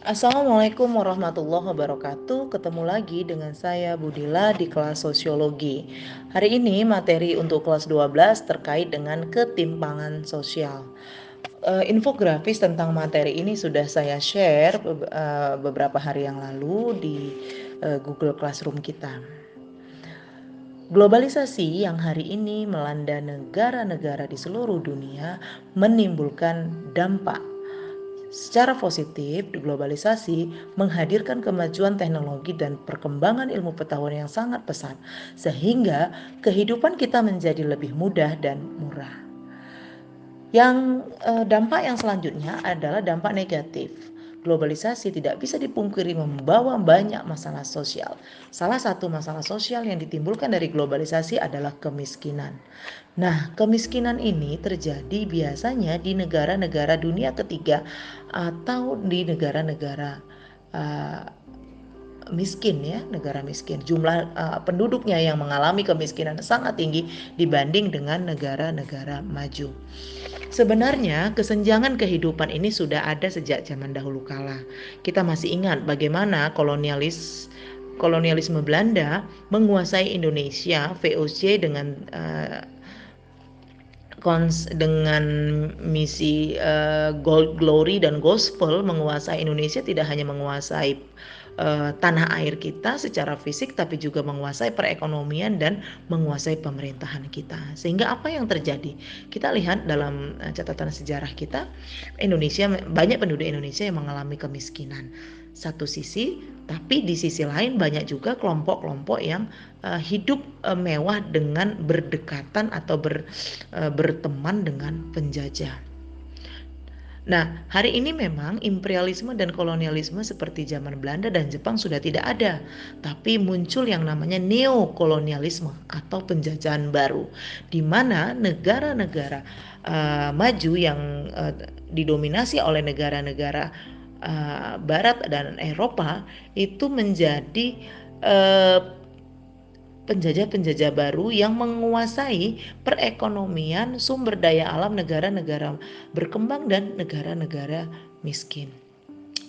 Assalamualaikum warahmatullahi wabarakatuh. Ketemu lagi dengan saya Budila di kelas sosiologi. Hari ini materi untuk kelas 12 terkait dengan ketimpangan sosial. Uh, infografis tentang materi ini sudah saya share uh, beberapa hari yang lalu di uh, Google Classroom kita. Globalisasi yang hari ini melanda negara-negara di seluruh dunia menimbulkan dampak Secara positif, globalisasi menghadirkan kemajuan teknologi dan perkembangan ilmu pengetahuan yang sangat pesat, sehingga kehidupan kita menjadi lebih mudah dan murah. Yang eh, dampak yang selanjutnya adalah dampak negatif globalisasi tidak bisa dipungkiri membawa banyak masalah sosial. Salah satu masalah sosial yang ditimbulkan dari globalisasi adalah kemiskinan. Nah, kemiskinan ini terjadi biasanya di negara-negara dunia ketiga atau di negara-negara uh, miskin ya, negara miskin. Jumlah uh, penduduknya yang mengalami kemiskinan sangat tinggi dibanding dengan negara-negara maju. Sebenarnya kesenjangan kehidupan ini sudah ada sejak zaman dahulu kala. Kita masih ingat bagaimana kolonialis kolonialisme Belanda menguasai Indonesia VOC dengan uh, kons dengan misi uh, gold glory dan gospel menguasai Indonesia tidak hanya menguasai uh, tanah air kita secara fisik tapi juga menguasai perekonomian dan menguasai pemerintahan kita. Sehingga apa yang terjadi? Kita lihat dalam uh, catatan sejarah kita Indonesia banyak penduduk Indonesia yang mengalami kemiskinan. Satu sisi, tapi di sisi lain banyak juga kelompok-kelompok yang uh, hidup uh, mewah dengan berdekatan atau ber, uh, berteman dengan penjajah. Nah, hari ini memang imperialisme dan kolonialisme seperti zaman Belanda dan Jepang sudah tidak ada, tapi muncul yang namanya neokolonialisme atau penjajahan baru, di mana negara-negara uh, maju yang uh, didominasi oleh negara-negara uh, Barat dan Eropa itu menjadi uh, penjajah-penjajah baru yang menguasai perekonomian sumber daya alam negara-negara berkembang dan negara-negara miskin.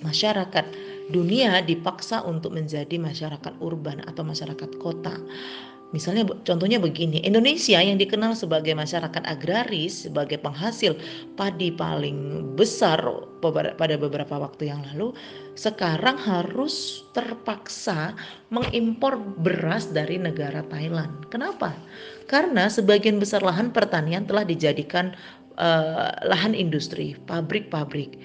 Masyarakat dunia dipaksa untuk menjadi masyarakat urban atau masyarakat kota. Misalnya contohnya begini, Indonesia yang dikenal sebagai masyarakat agraris, sebagai penghasil padi paling besar pada beberapa waktu yang lalu, sekarang harus terpaksa mengimpor beras dari negara Thailand. Kenapa? Karena sebagian besar lahan pertanian telah dijadikan uh, lahan industri, pabrik-pabrik.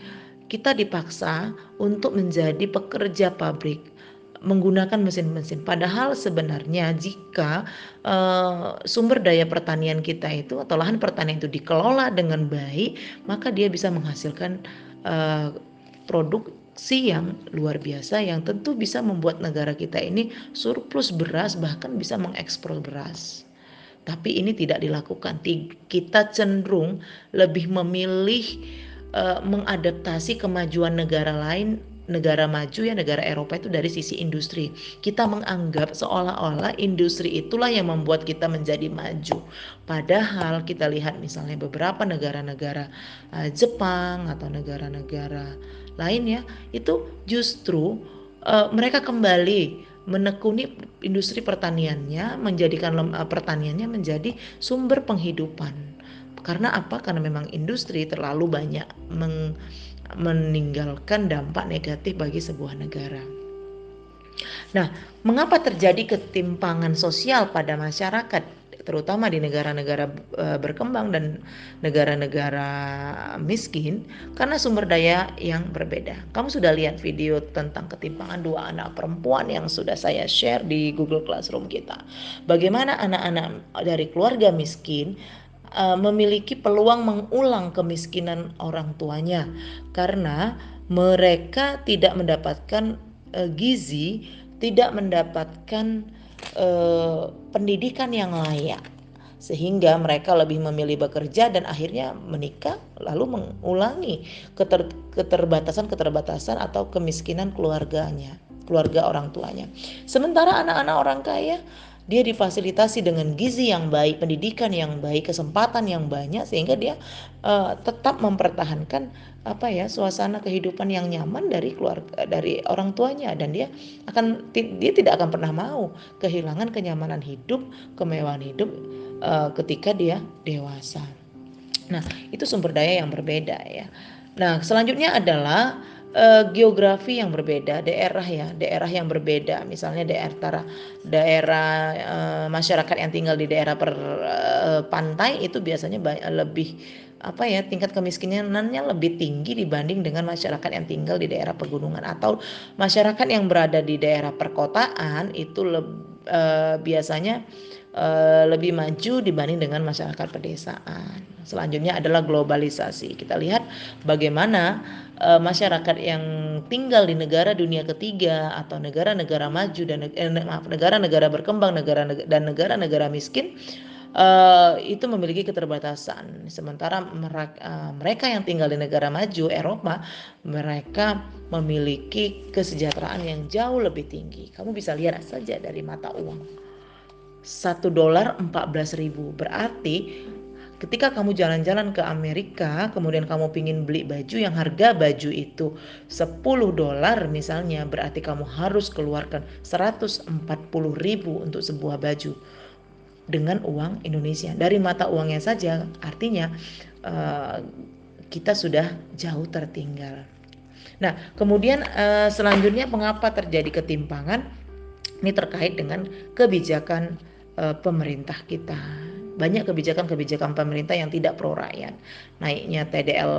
Kita dipaksa untuk menjadi pekerja pabrik menggunakan mesin-mesin. Padahal sebenarnya jika uh, sumber daya pertanian kita itu atau lahan pertanian itu dikelola dengan baik, maka dia bisa menghasilkan uh, produksi yang luar biasa yang tentu bisa membuat negara kita ini surplus beras bahkan bisa mengekspor beras. Tapi ini tidak dilakukan. Kita cenderung lebih memilih uh, mengadaptasi kemajuan negara lain negara maju ya negara Eropa itu dari sisi industri. Kita menganggap seolah-olah industri itulah yang membuat kita menjadi maju. Padahal kita lihat misalnya beberapa negara-negara uh, Jepang atau negara-negara lain ya itu justru uh, mereka kembali menekuni industri pertaniannya, menjadikan uh, pertaniannya menjadi sumber penghidupan. Karena apa? Karena memang industri terlalu banyak meng meninggalkan dampak negatif bagi sebuah negara. Nah, mengapa terjadi ketimpangan sosial pada masyarakat, terutama di negara-negara e, berkembang dan negara-negara miskin? Karena sumber daya yang berbeda. Kamu sudah lihat video tentang ketimpangan dua anak perempuan yang sudah saya share di Google Classroom kita. Bagaimana anak-anak dari keluarga miskin uh, memiliki peluang mengulang kemiskinan orang tuanya karena mereka tidak mendapatkan uh, gizi, tidak mendapatkan uh, pendidikan yang layak sehingga mereka lebih memilih bekerja dan akhirnya menikah lalu mengulangi keter, keterbatasan-keterbatasan atau kemiskinan keluarganya, keluarga orang tuanya. Sementara anak-anak orang kaya dia difasilitasi dengan gizi yang baik, pendidikan yang baik, kesempatan yang banyak sehingga dia uh, tetap mempertahankan apa ya suasana kehidupan yang nyaman dari keluarga dari orang tuanya dan dia akan dia tidak akan pernah mau kehilangan kenyamanan hidup, kemewahan hidup uh, ketika dia dewasa. Nah, itu sumber daya yang berbeda ya. Nah, selanjutnya adalah uh, geografi yang berbeda, daerah ya, daerah yang berbeda. Misalnya daerah daerah uh, masyarakat yang tinggal di daerah per uh, pantai itu biasanya banyak, lebih apa ya tingkat kemiskinannya lebih tinggi dibanding dengan masyarakat yang tinggal di daerah pegunungan atau masyarakat yang berada di daerah perkotaan itu uh, biasanya uh, lebih maju dibanding dengan masyarakat pedesaan. Selanjutnya adalah globalisasi. Kita lihat bagaimana uh, masyarakat yang tinggal di negara dunia ketiga atau negara-negara maju dan eh, maaf negara-negara berkembang negara dan negara-negara miskin uh, itu memiliki keterbatasan. Sementara mereka, uh, mereka yang tinggal di negara maju Eropa, mereka memiliki kesejahteraan yang jauh lebih tinggi. Kamu bisa lihat saja dari mata uang. Satu dolar 14 ribu berarti ketika kamu jalan-jalan ke Amerika, kemudian kamu pingin beli baju yang harga baju itu 10 dolar misalnya, berarti kamu harus keluarkan 140 ribu untuk sebuah baju dengan uang Indonesia. Dari mata uangnya saja, artinya uh, kita sudah jauh tertinggal. Nah, kemudian uh, selanjutnya mengapa terjadi ketimpangan? Ini terkait dengan kebijakan uh, pemerintah kita banyak kebijakan-kebijakan pemerintah yang tidak pro rakyat. Naiknya TDL,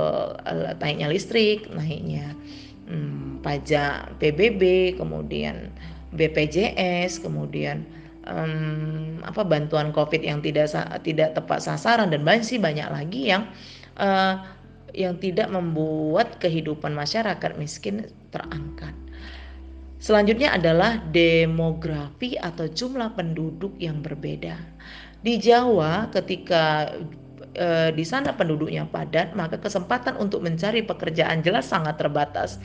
eh, naiknya listrik, naiknya hmm, pajak PBB, kemudian BPJS, kemudian um, apa bantuan COVID yang tidak tidak tepat sasaran dan masih banyak lagi yang uh, yang tidak membuat kehidupan masyarakat miskin terangkat. Selanjutnya adalah demografi atau jumlah penduduk yang berbeda. Di Jawa ketika e, di sana penduduknya padat, maka kesempatan untuk mencari pekerjaan jelas sangat terbatas.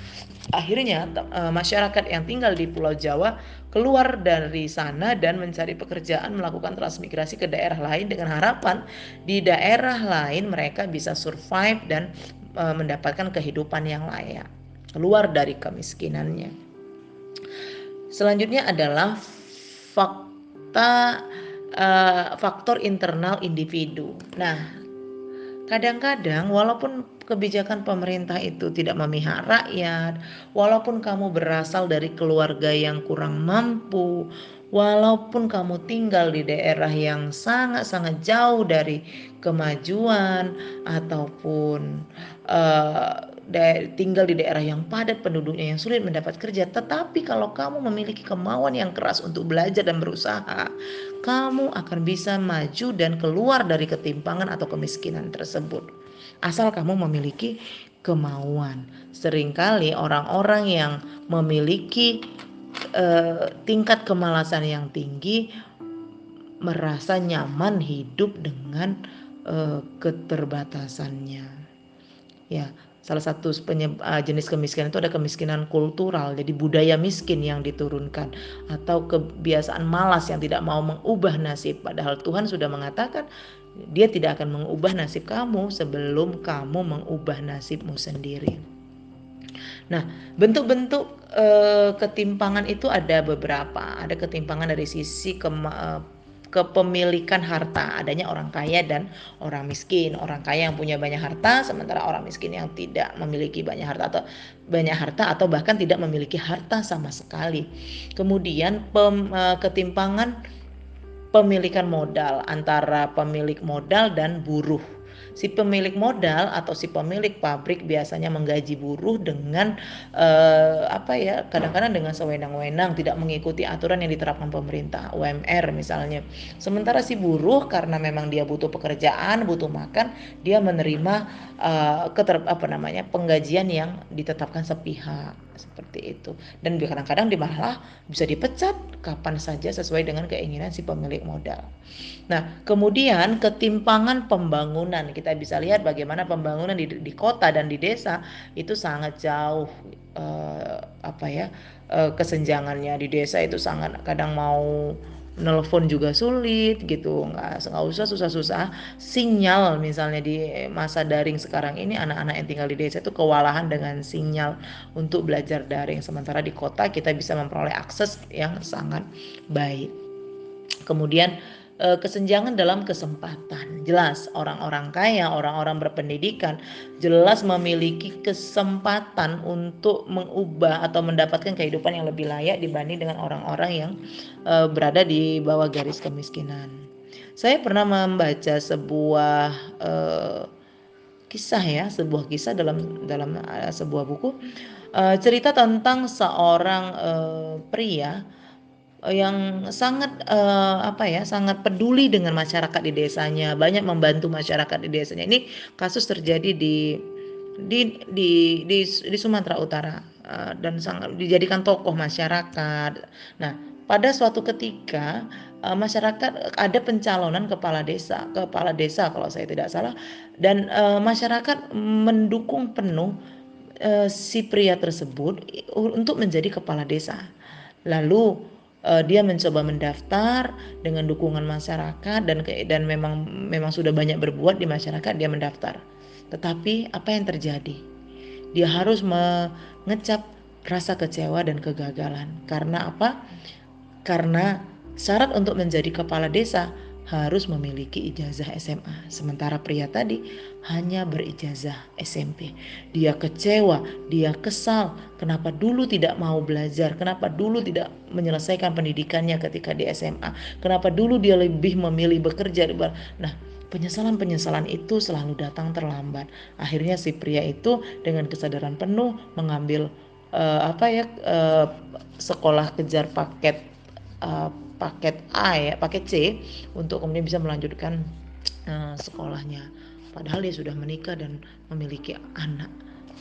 Akhirnya e, masyarakat yang tinggal di Pulau Jawa keluar dari sana dan mencari pekerjaan melakukan transmigrasi ke daerah lain dengan harapan di daerah lain mereka bisa survive dan e, mendapatkan kehidupan yang layak, keluar dari kemiskinannya. Selanjutnya adalah fakta uh, faktor internal individu. Nah, kadang-kadang walaupun kebijakan pemerintah itu tidak memihak rakyat, walaupun kamu berasal dari keluarga yang kurang mampu, walaupun kamu tinggal di daerah yang sangat-sangat jauh dari kemajuan ataupun uh, tinggal di daerah yang padat penduduknya yang sulit mendapat kerja. Tetapi kalau kamu memiliki kemauan yang keras untuk belajar dan berusaha kamu akan bisa maju dan keluar dari ketimpangan atau kemiskinan tersebut. Asal kamu memiliki kemauan. Seringkali orang-orang yang memiliki uh, tingkat kemalasan yang tinggi merasa nyaman hidup dengan uh, keterbatasannya. Ya salah satu penyeb, uh, jenis kemiskinan itu ada kemiskinan kultural jadi budaya miskin yang diturunkan atau kebiasaan malas yang tidak mau mengubah nasib padahal Tuhan sudah mengatakan dia tidak akan mengubah nasib kamu sebelum kamu mengubah nasibmu sendiri Nah, bentuk-bentuk uh, ketimpangan itu ada beberapa. Ada ketimpangan dari sisi ke, uh, kepemilikan harta, adanya orang kaya dan orang miskin. Orang kaya yang punya banyak harta sementara orang miskin yang tidak memiliki banyak harta atau banyak harta atau bahkan tidak memiliki harta sama sekali. Kemudian pem, eh, ketimpangan pemilikan modal antara pemilik modal dan buruh si pemilik modal atau si pemilik pabrik biasanya menggaji buruh dengan uh, apa ya kadang-kadang dengan sewenang-wenang tidak mengikuti aturan yang diterapkan pemerintah UMR misalnya. Sementara si buruh karena memang dia butuh pekerjaan butuh makan dia menerima uh, keter, apa namanya penggajian yang ditetapkan sepihak seperti itu dan kadang-kadang malah bisa dipecat kapan saja sesuai dengan keinginan si pemilik modal. Nah kemudian ketimpangan pembangunan kita bisa lihat bagaimana pembangunan di, di kota dan di desa itu sangat jauh uh, apa ya uh, kesenjangannya di desa itu sangat kadang mau nelfon juga sulit gitu. Nggak nggak usah susah-susah. Sinyal misalnya di masa daring sekarang ini anak-anak yang tinggal di desa itu kewalahan dengan sinyal untuk belajar daring. Sementara di kota kita bisa memperoleh akses yang sangat baik. Kemudian eh, kesenjangan dalam kesempatan. Jelas orang-orang kaya, orang-orang berpendidikan jelas memiliki kesempatan untuk mengubah atau mendapatkan kehidupan yang lebih layak dibanding dengan orang-orang yang uh, berada di bawah garis kemiskinan. Saya pernah membaca sebuah uh, kisah ya, sebuah kisah dalam dalam sebuah buku cerita tentang seorang pria yang sangat uh, apa ya sangat peduli dengan masyarakat di desanya banyak membantu masyarakat di desanya. Ini kasus terjadi di di di di, di Sumatera Utara uh, dan sangat dijadikan tokoh masyarakat. Nah pada suatu ketika uh, masyarakat ada pencalonan kepala desa kepala desa kalau saya tidak salah dan uh, masyarakat mendukung penuh uh, si pria tersebut untuk menjadi kepala desa. Lalu uh, dia mencoba mendaftar dengan dukungan masyarakat dan dan memang memang sudah banyak berbuat di masyarakat dia mendaftar. Tetapi apa yang terjadi? Dia harus mengecap rasa kecewa dan kegagalan. Karena apa? Karena syarat untuk menjadi kepala desa harus memiliki ijazah SMA. Sementara pria tadi hanya berijazah SMP. Dia kecewa, dia kesal. Kenapa dulu tidak mau belajar? Kenapa dulu tidak menyelesaikan pendidikannya ketika di SMA? Kenapa dulu dia lebih memilih bekerja? Nah, penyesalan-penyesalan itu selalu datang terlambat. Akhirnya si pria itu dengan kesadaran penuh mengambil uh, apa ya uh, sekolah kejar paket uh, paket A ya, paket C untuk kemudian bisa melanjutkan uh, sekolahnya. Padahal dia sudah menikah dan memiliki anak.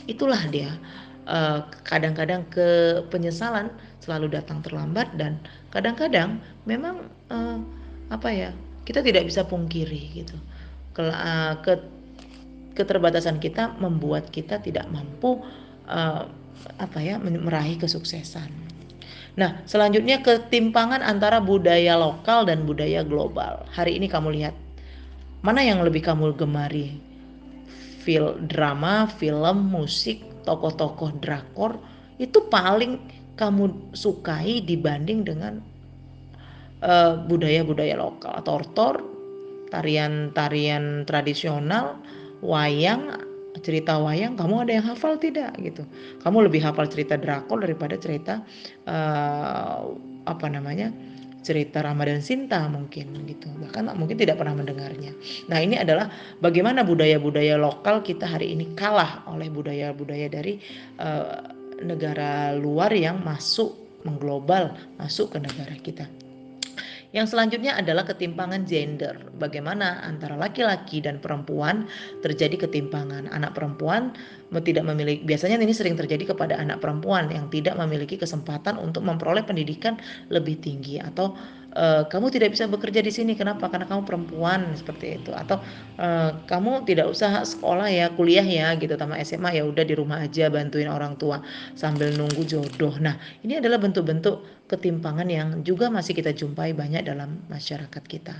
Itulah dia. eh, kadang-kadang ke penyesalan selalu datang terlambat dan kadang-kadang memang uh, apa ya kita tidak bisa pungkiri gitu. Ke, uh, ke keterbatasan kita membuat kita tidak mampu uh, apa ya meraih kesuksesan. Nah, selanjutnya ketimpangan antara budaya lokal dan budaya global. Hari ini kamu lihat mana yang lebih kamu gemari? Fil drama, film, musik, tokoh-tokoh drakor itu paling kamu sukai dibanding dengan eh, budaya-budaya uh, lokal, tortor, tarian-tarian tradisional, wayang cerita wayang kamu ada yang hafal tidak? Gitu. Kamu lebih hafal cerita drakor daripada cerita uh, apa namanya cerita Ramadan Sinta mungkin gitu. Bahkan mungkin tidak pernah mendengarnya. Nah ini adalah bagaimana budaya-budaya lokal kita hari ini kalah oleh budaya-budaya dari uh, negara luar yang masuk mengglobal masuk ke negara kita yang selanjutnya adalah ketimpangan gender. Bagaimana antara laki-laki dan perempuan terjadi ketimpangan. Anak perempuan tidak memiliki biasanya ini sering terjadi kepada anak perempuan yang tidak memiliki kesempatan untuk memperoleh pendidikan lebih tinggi atau uh, kamu tidak bisa bekerja di sini. Kenapa? Karena kamu perempuan seperti itu. Atau uh, kamu tidak usah sekolah ya kuliah ya gitu. Sama SMA ya udah di rumah aja bantuin orang tua sambil nunggu jodoh. Nah ini adalah bentuk-bentuk ketimpangan yang juga masih kita jumpai banyak dalam masyarakat kita.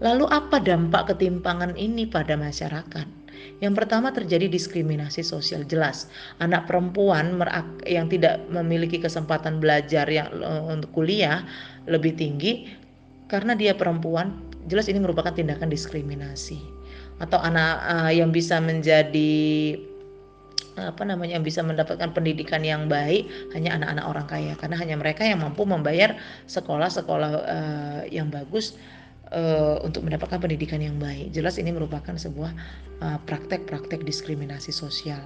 Lalu apa dampak ketimpangan ini pada masyarakat? Yang pertama terjadi diskriminasi sosial. Jelas. Anak perempuan yang tidak memiliki kesempatan belajar yang eh, untuk kuliah lebih tinggi karena dia perempuan, jelas ini merupakan tindakan diskriminasi. Atau anak uh, yang bisa menjadi apa namanya yang bisa mendapatkan pendidikan yang baik hanya anak-anak orang kaya karena hanya mereka yang mampu membayar sekolah-sekolah uh, yang bagus uh, untuk mendapatkan pendidikan yang baik. Jelas ini merupakan sebuah praktek-praktek uh, diskriminasi sosial.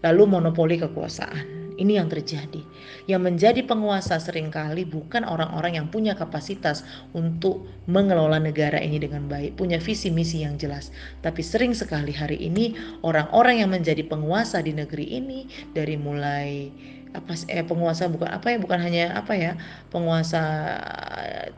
Lalu monopoli kekuasaan. Ini yang terjadi. Yang menjadi penguasa sering kali bukan orang-orang yang punya kapasitas untuk mengelola negara ini dengan baik, punya visi misi yang jelas. Tapi sering sekali hari ini orang-orang yang menjadi penguasa di negeri ini dari mulai apa eh penguasa bukan apa ya bukan hanya apa ya penguasa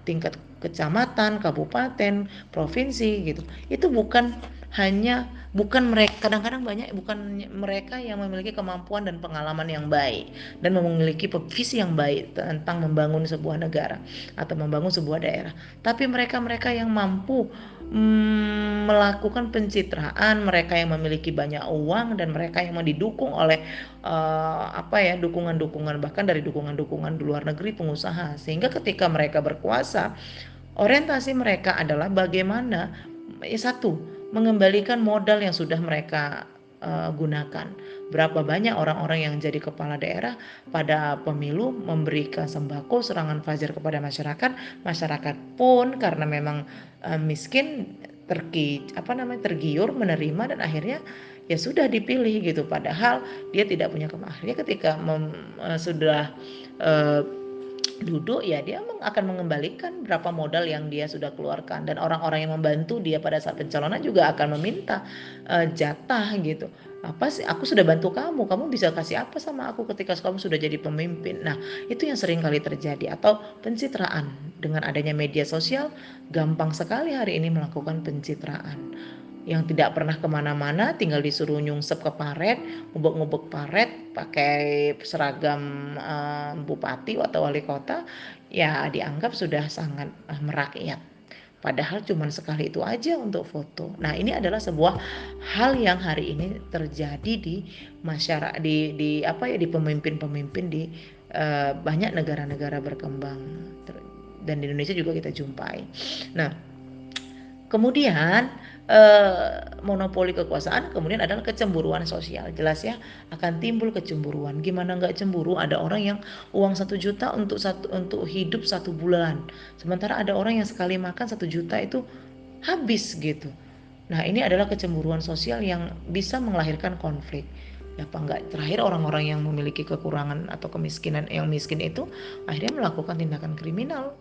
tingkat kecamatan, kabupaten, provinsi gitu. Itu bukan hanya bukan mereka kadang-kadang banyak bukan mereka yang memiliki kemampuan dan pengalaman yang baik dan memiliki visi yang baik tentang membangun sebuah negara atau membangun sebuah daerah. Tapi mereka-mereka yang mampu mm, melakukan pencitraan mereka yang memiliki banyak uang dan mereka yang didukung oleh uh, apa ya dukungan-dukungan bahkan dari dukungan-dukungan luar negeri pengusaha. Sehingga ketika mereka berkuasa orientasi mereka adalah bagaimana ya satu mengembalikan modal yang sudah mereka uh, gunakan. Berapa banyak orang-orang yang jadi kepala daerah pada pemilu memberikan sembako serangan fajar kepada masyarakat, masyarakat pun karena memang uh, miskin terki apa namanya tergiur menerima dan akhirnya ya sudah dipilih gitu. Padahal dia tidak punya kemahirnya ketika mem, uh, sudah uh, duduk ya dia akan mengembalikan berapa modal yang dia sudah keluarkan. Dan orang-orang yang membantu dia pada saat pencalonan juga akan meminta uh, jatah gitu. Apa sih? Aku sudah bantu kamu. Kamu bisa kasih apa sama aku ketika kamu sudah jadi pemimpin? Nah itu yang sering kali terjadi. Atau pencitraan. Dengan adanya media sosial gampang sekali hari ini melakukan pencitraan yang tidak pernah ke mana-mana tinggal disuruh nyungsep ke paret ngubek-ngubek paret pakai seragam uh, bupati atau wali kota ya dianggap sudah sangat uh, merakyat. Padahal cuma sekali itu aja untuk foto. Nah ini adalah sebuah hal yang hari ini terjadi di masyarakat di di apa ya di pemimpin-pemimpin di uh, banyak negara-negara berkembang. Dan di Indonesia juga kita jumpai. Nah kemudian eh, monopoli kekuasaan kemudian adalah kecemburuan sosial. Jelas ya akan timbul kecemburuan. Gimana nggak cemburu? Ada orang yang uang satu juta untuk satu untuk hidup satu bulan. Sementara ada orang yang sekali makan satu juta itu habis gitu. Nah ini adalah kecemburuan sosial yang bisa melahirkan konflik. Ya apa enggak terakhir orang-orang yang memiliki kekurangan atau kemiskinan yang miskin itu akhirnya melakukan tindakan kriminal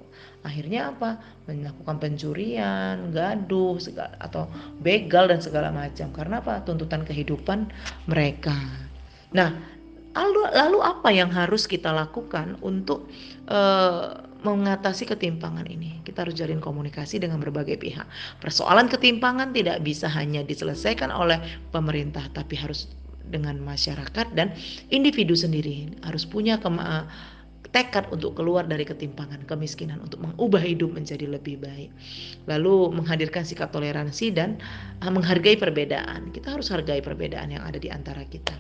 akhirnya apa? Melakukan pencurian gaduh segala atau begal dan segala macam. Karena apa? Tuntutan kehidupan mereka. Nah lalu lalu apa yang harus kita lakukan untuk uh, mengatasi ketimpangan ini? Kita harus jalin komunikasi dengan berbagai pihak. Persoalan ketimpangan tidak bisa hanya diselesaikan oleh pemerintah tapi harus dengan masyarakat dan individu sendiri. Harus punya kema tekad untuk keluar dari ketimpangan kemiskinan untuk mengubah hidup menjadi lebih baik. Lalu menghadirkan sikap toleransi dan uh, menghargai perbedaan. Kita harus hargai perbedaan yang ada di antara kita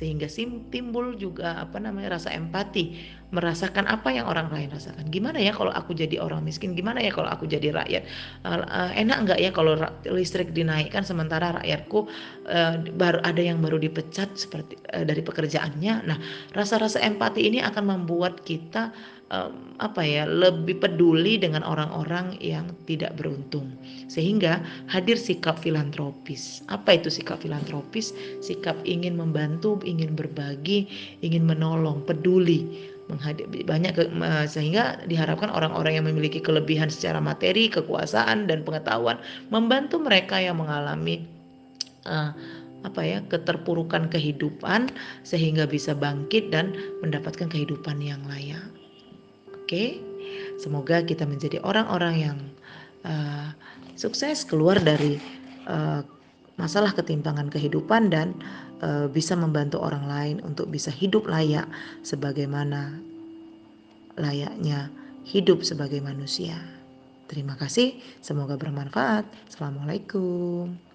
sehingga timbul juga apa namanya rasa empati merasakan apa yang orang lain rasakan. Gimana ya kalau aku jadi orang miskin? Gimana ya kalau aku jadi rakyat? Uh, enak nggak ya kalau listrik dinaikkan sementara rakyatku uh, baru ada yang baru dipecat seperti uh, dari pekerjaannya? Nah rasa-rasa empati ini akan membuat kita um, apa ya lebih peduli dengan orang-orang yang tidak beruntung. Sehingga hadir sikap filantropis. Apa itu sikap filantropis? Sikap ingin membantu ingin berbagi ingin menolong peduli banyak ke, sehingga diharapkan orang-orang yang memiliki kelebihan secara materi kekuasaan dan pengetahuan membantu mereka yang mengalami uh, apa ya keterpurukan kehidupan sehingga bisa bangkit dan mendapatkan kehidupan yang layak Oke, semoga kita menjadi orang-orang yang uh, sukses keluar dari uh, masalah ketimpangan kehidupan dan uh, bisa membantu orang lain untuk bisa hidup layak sebagaimana layaknya hidup sebagai manusia. Terima kasih, semoga bermanfaat. Assalamualaikum.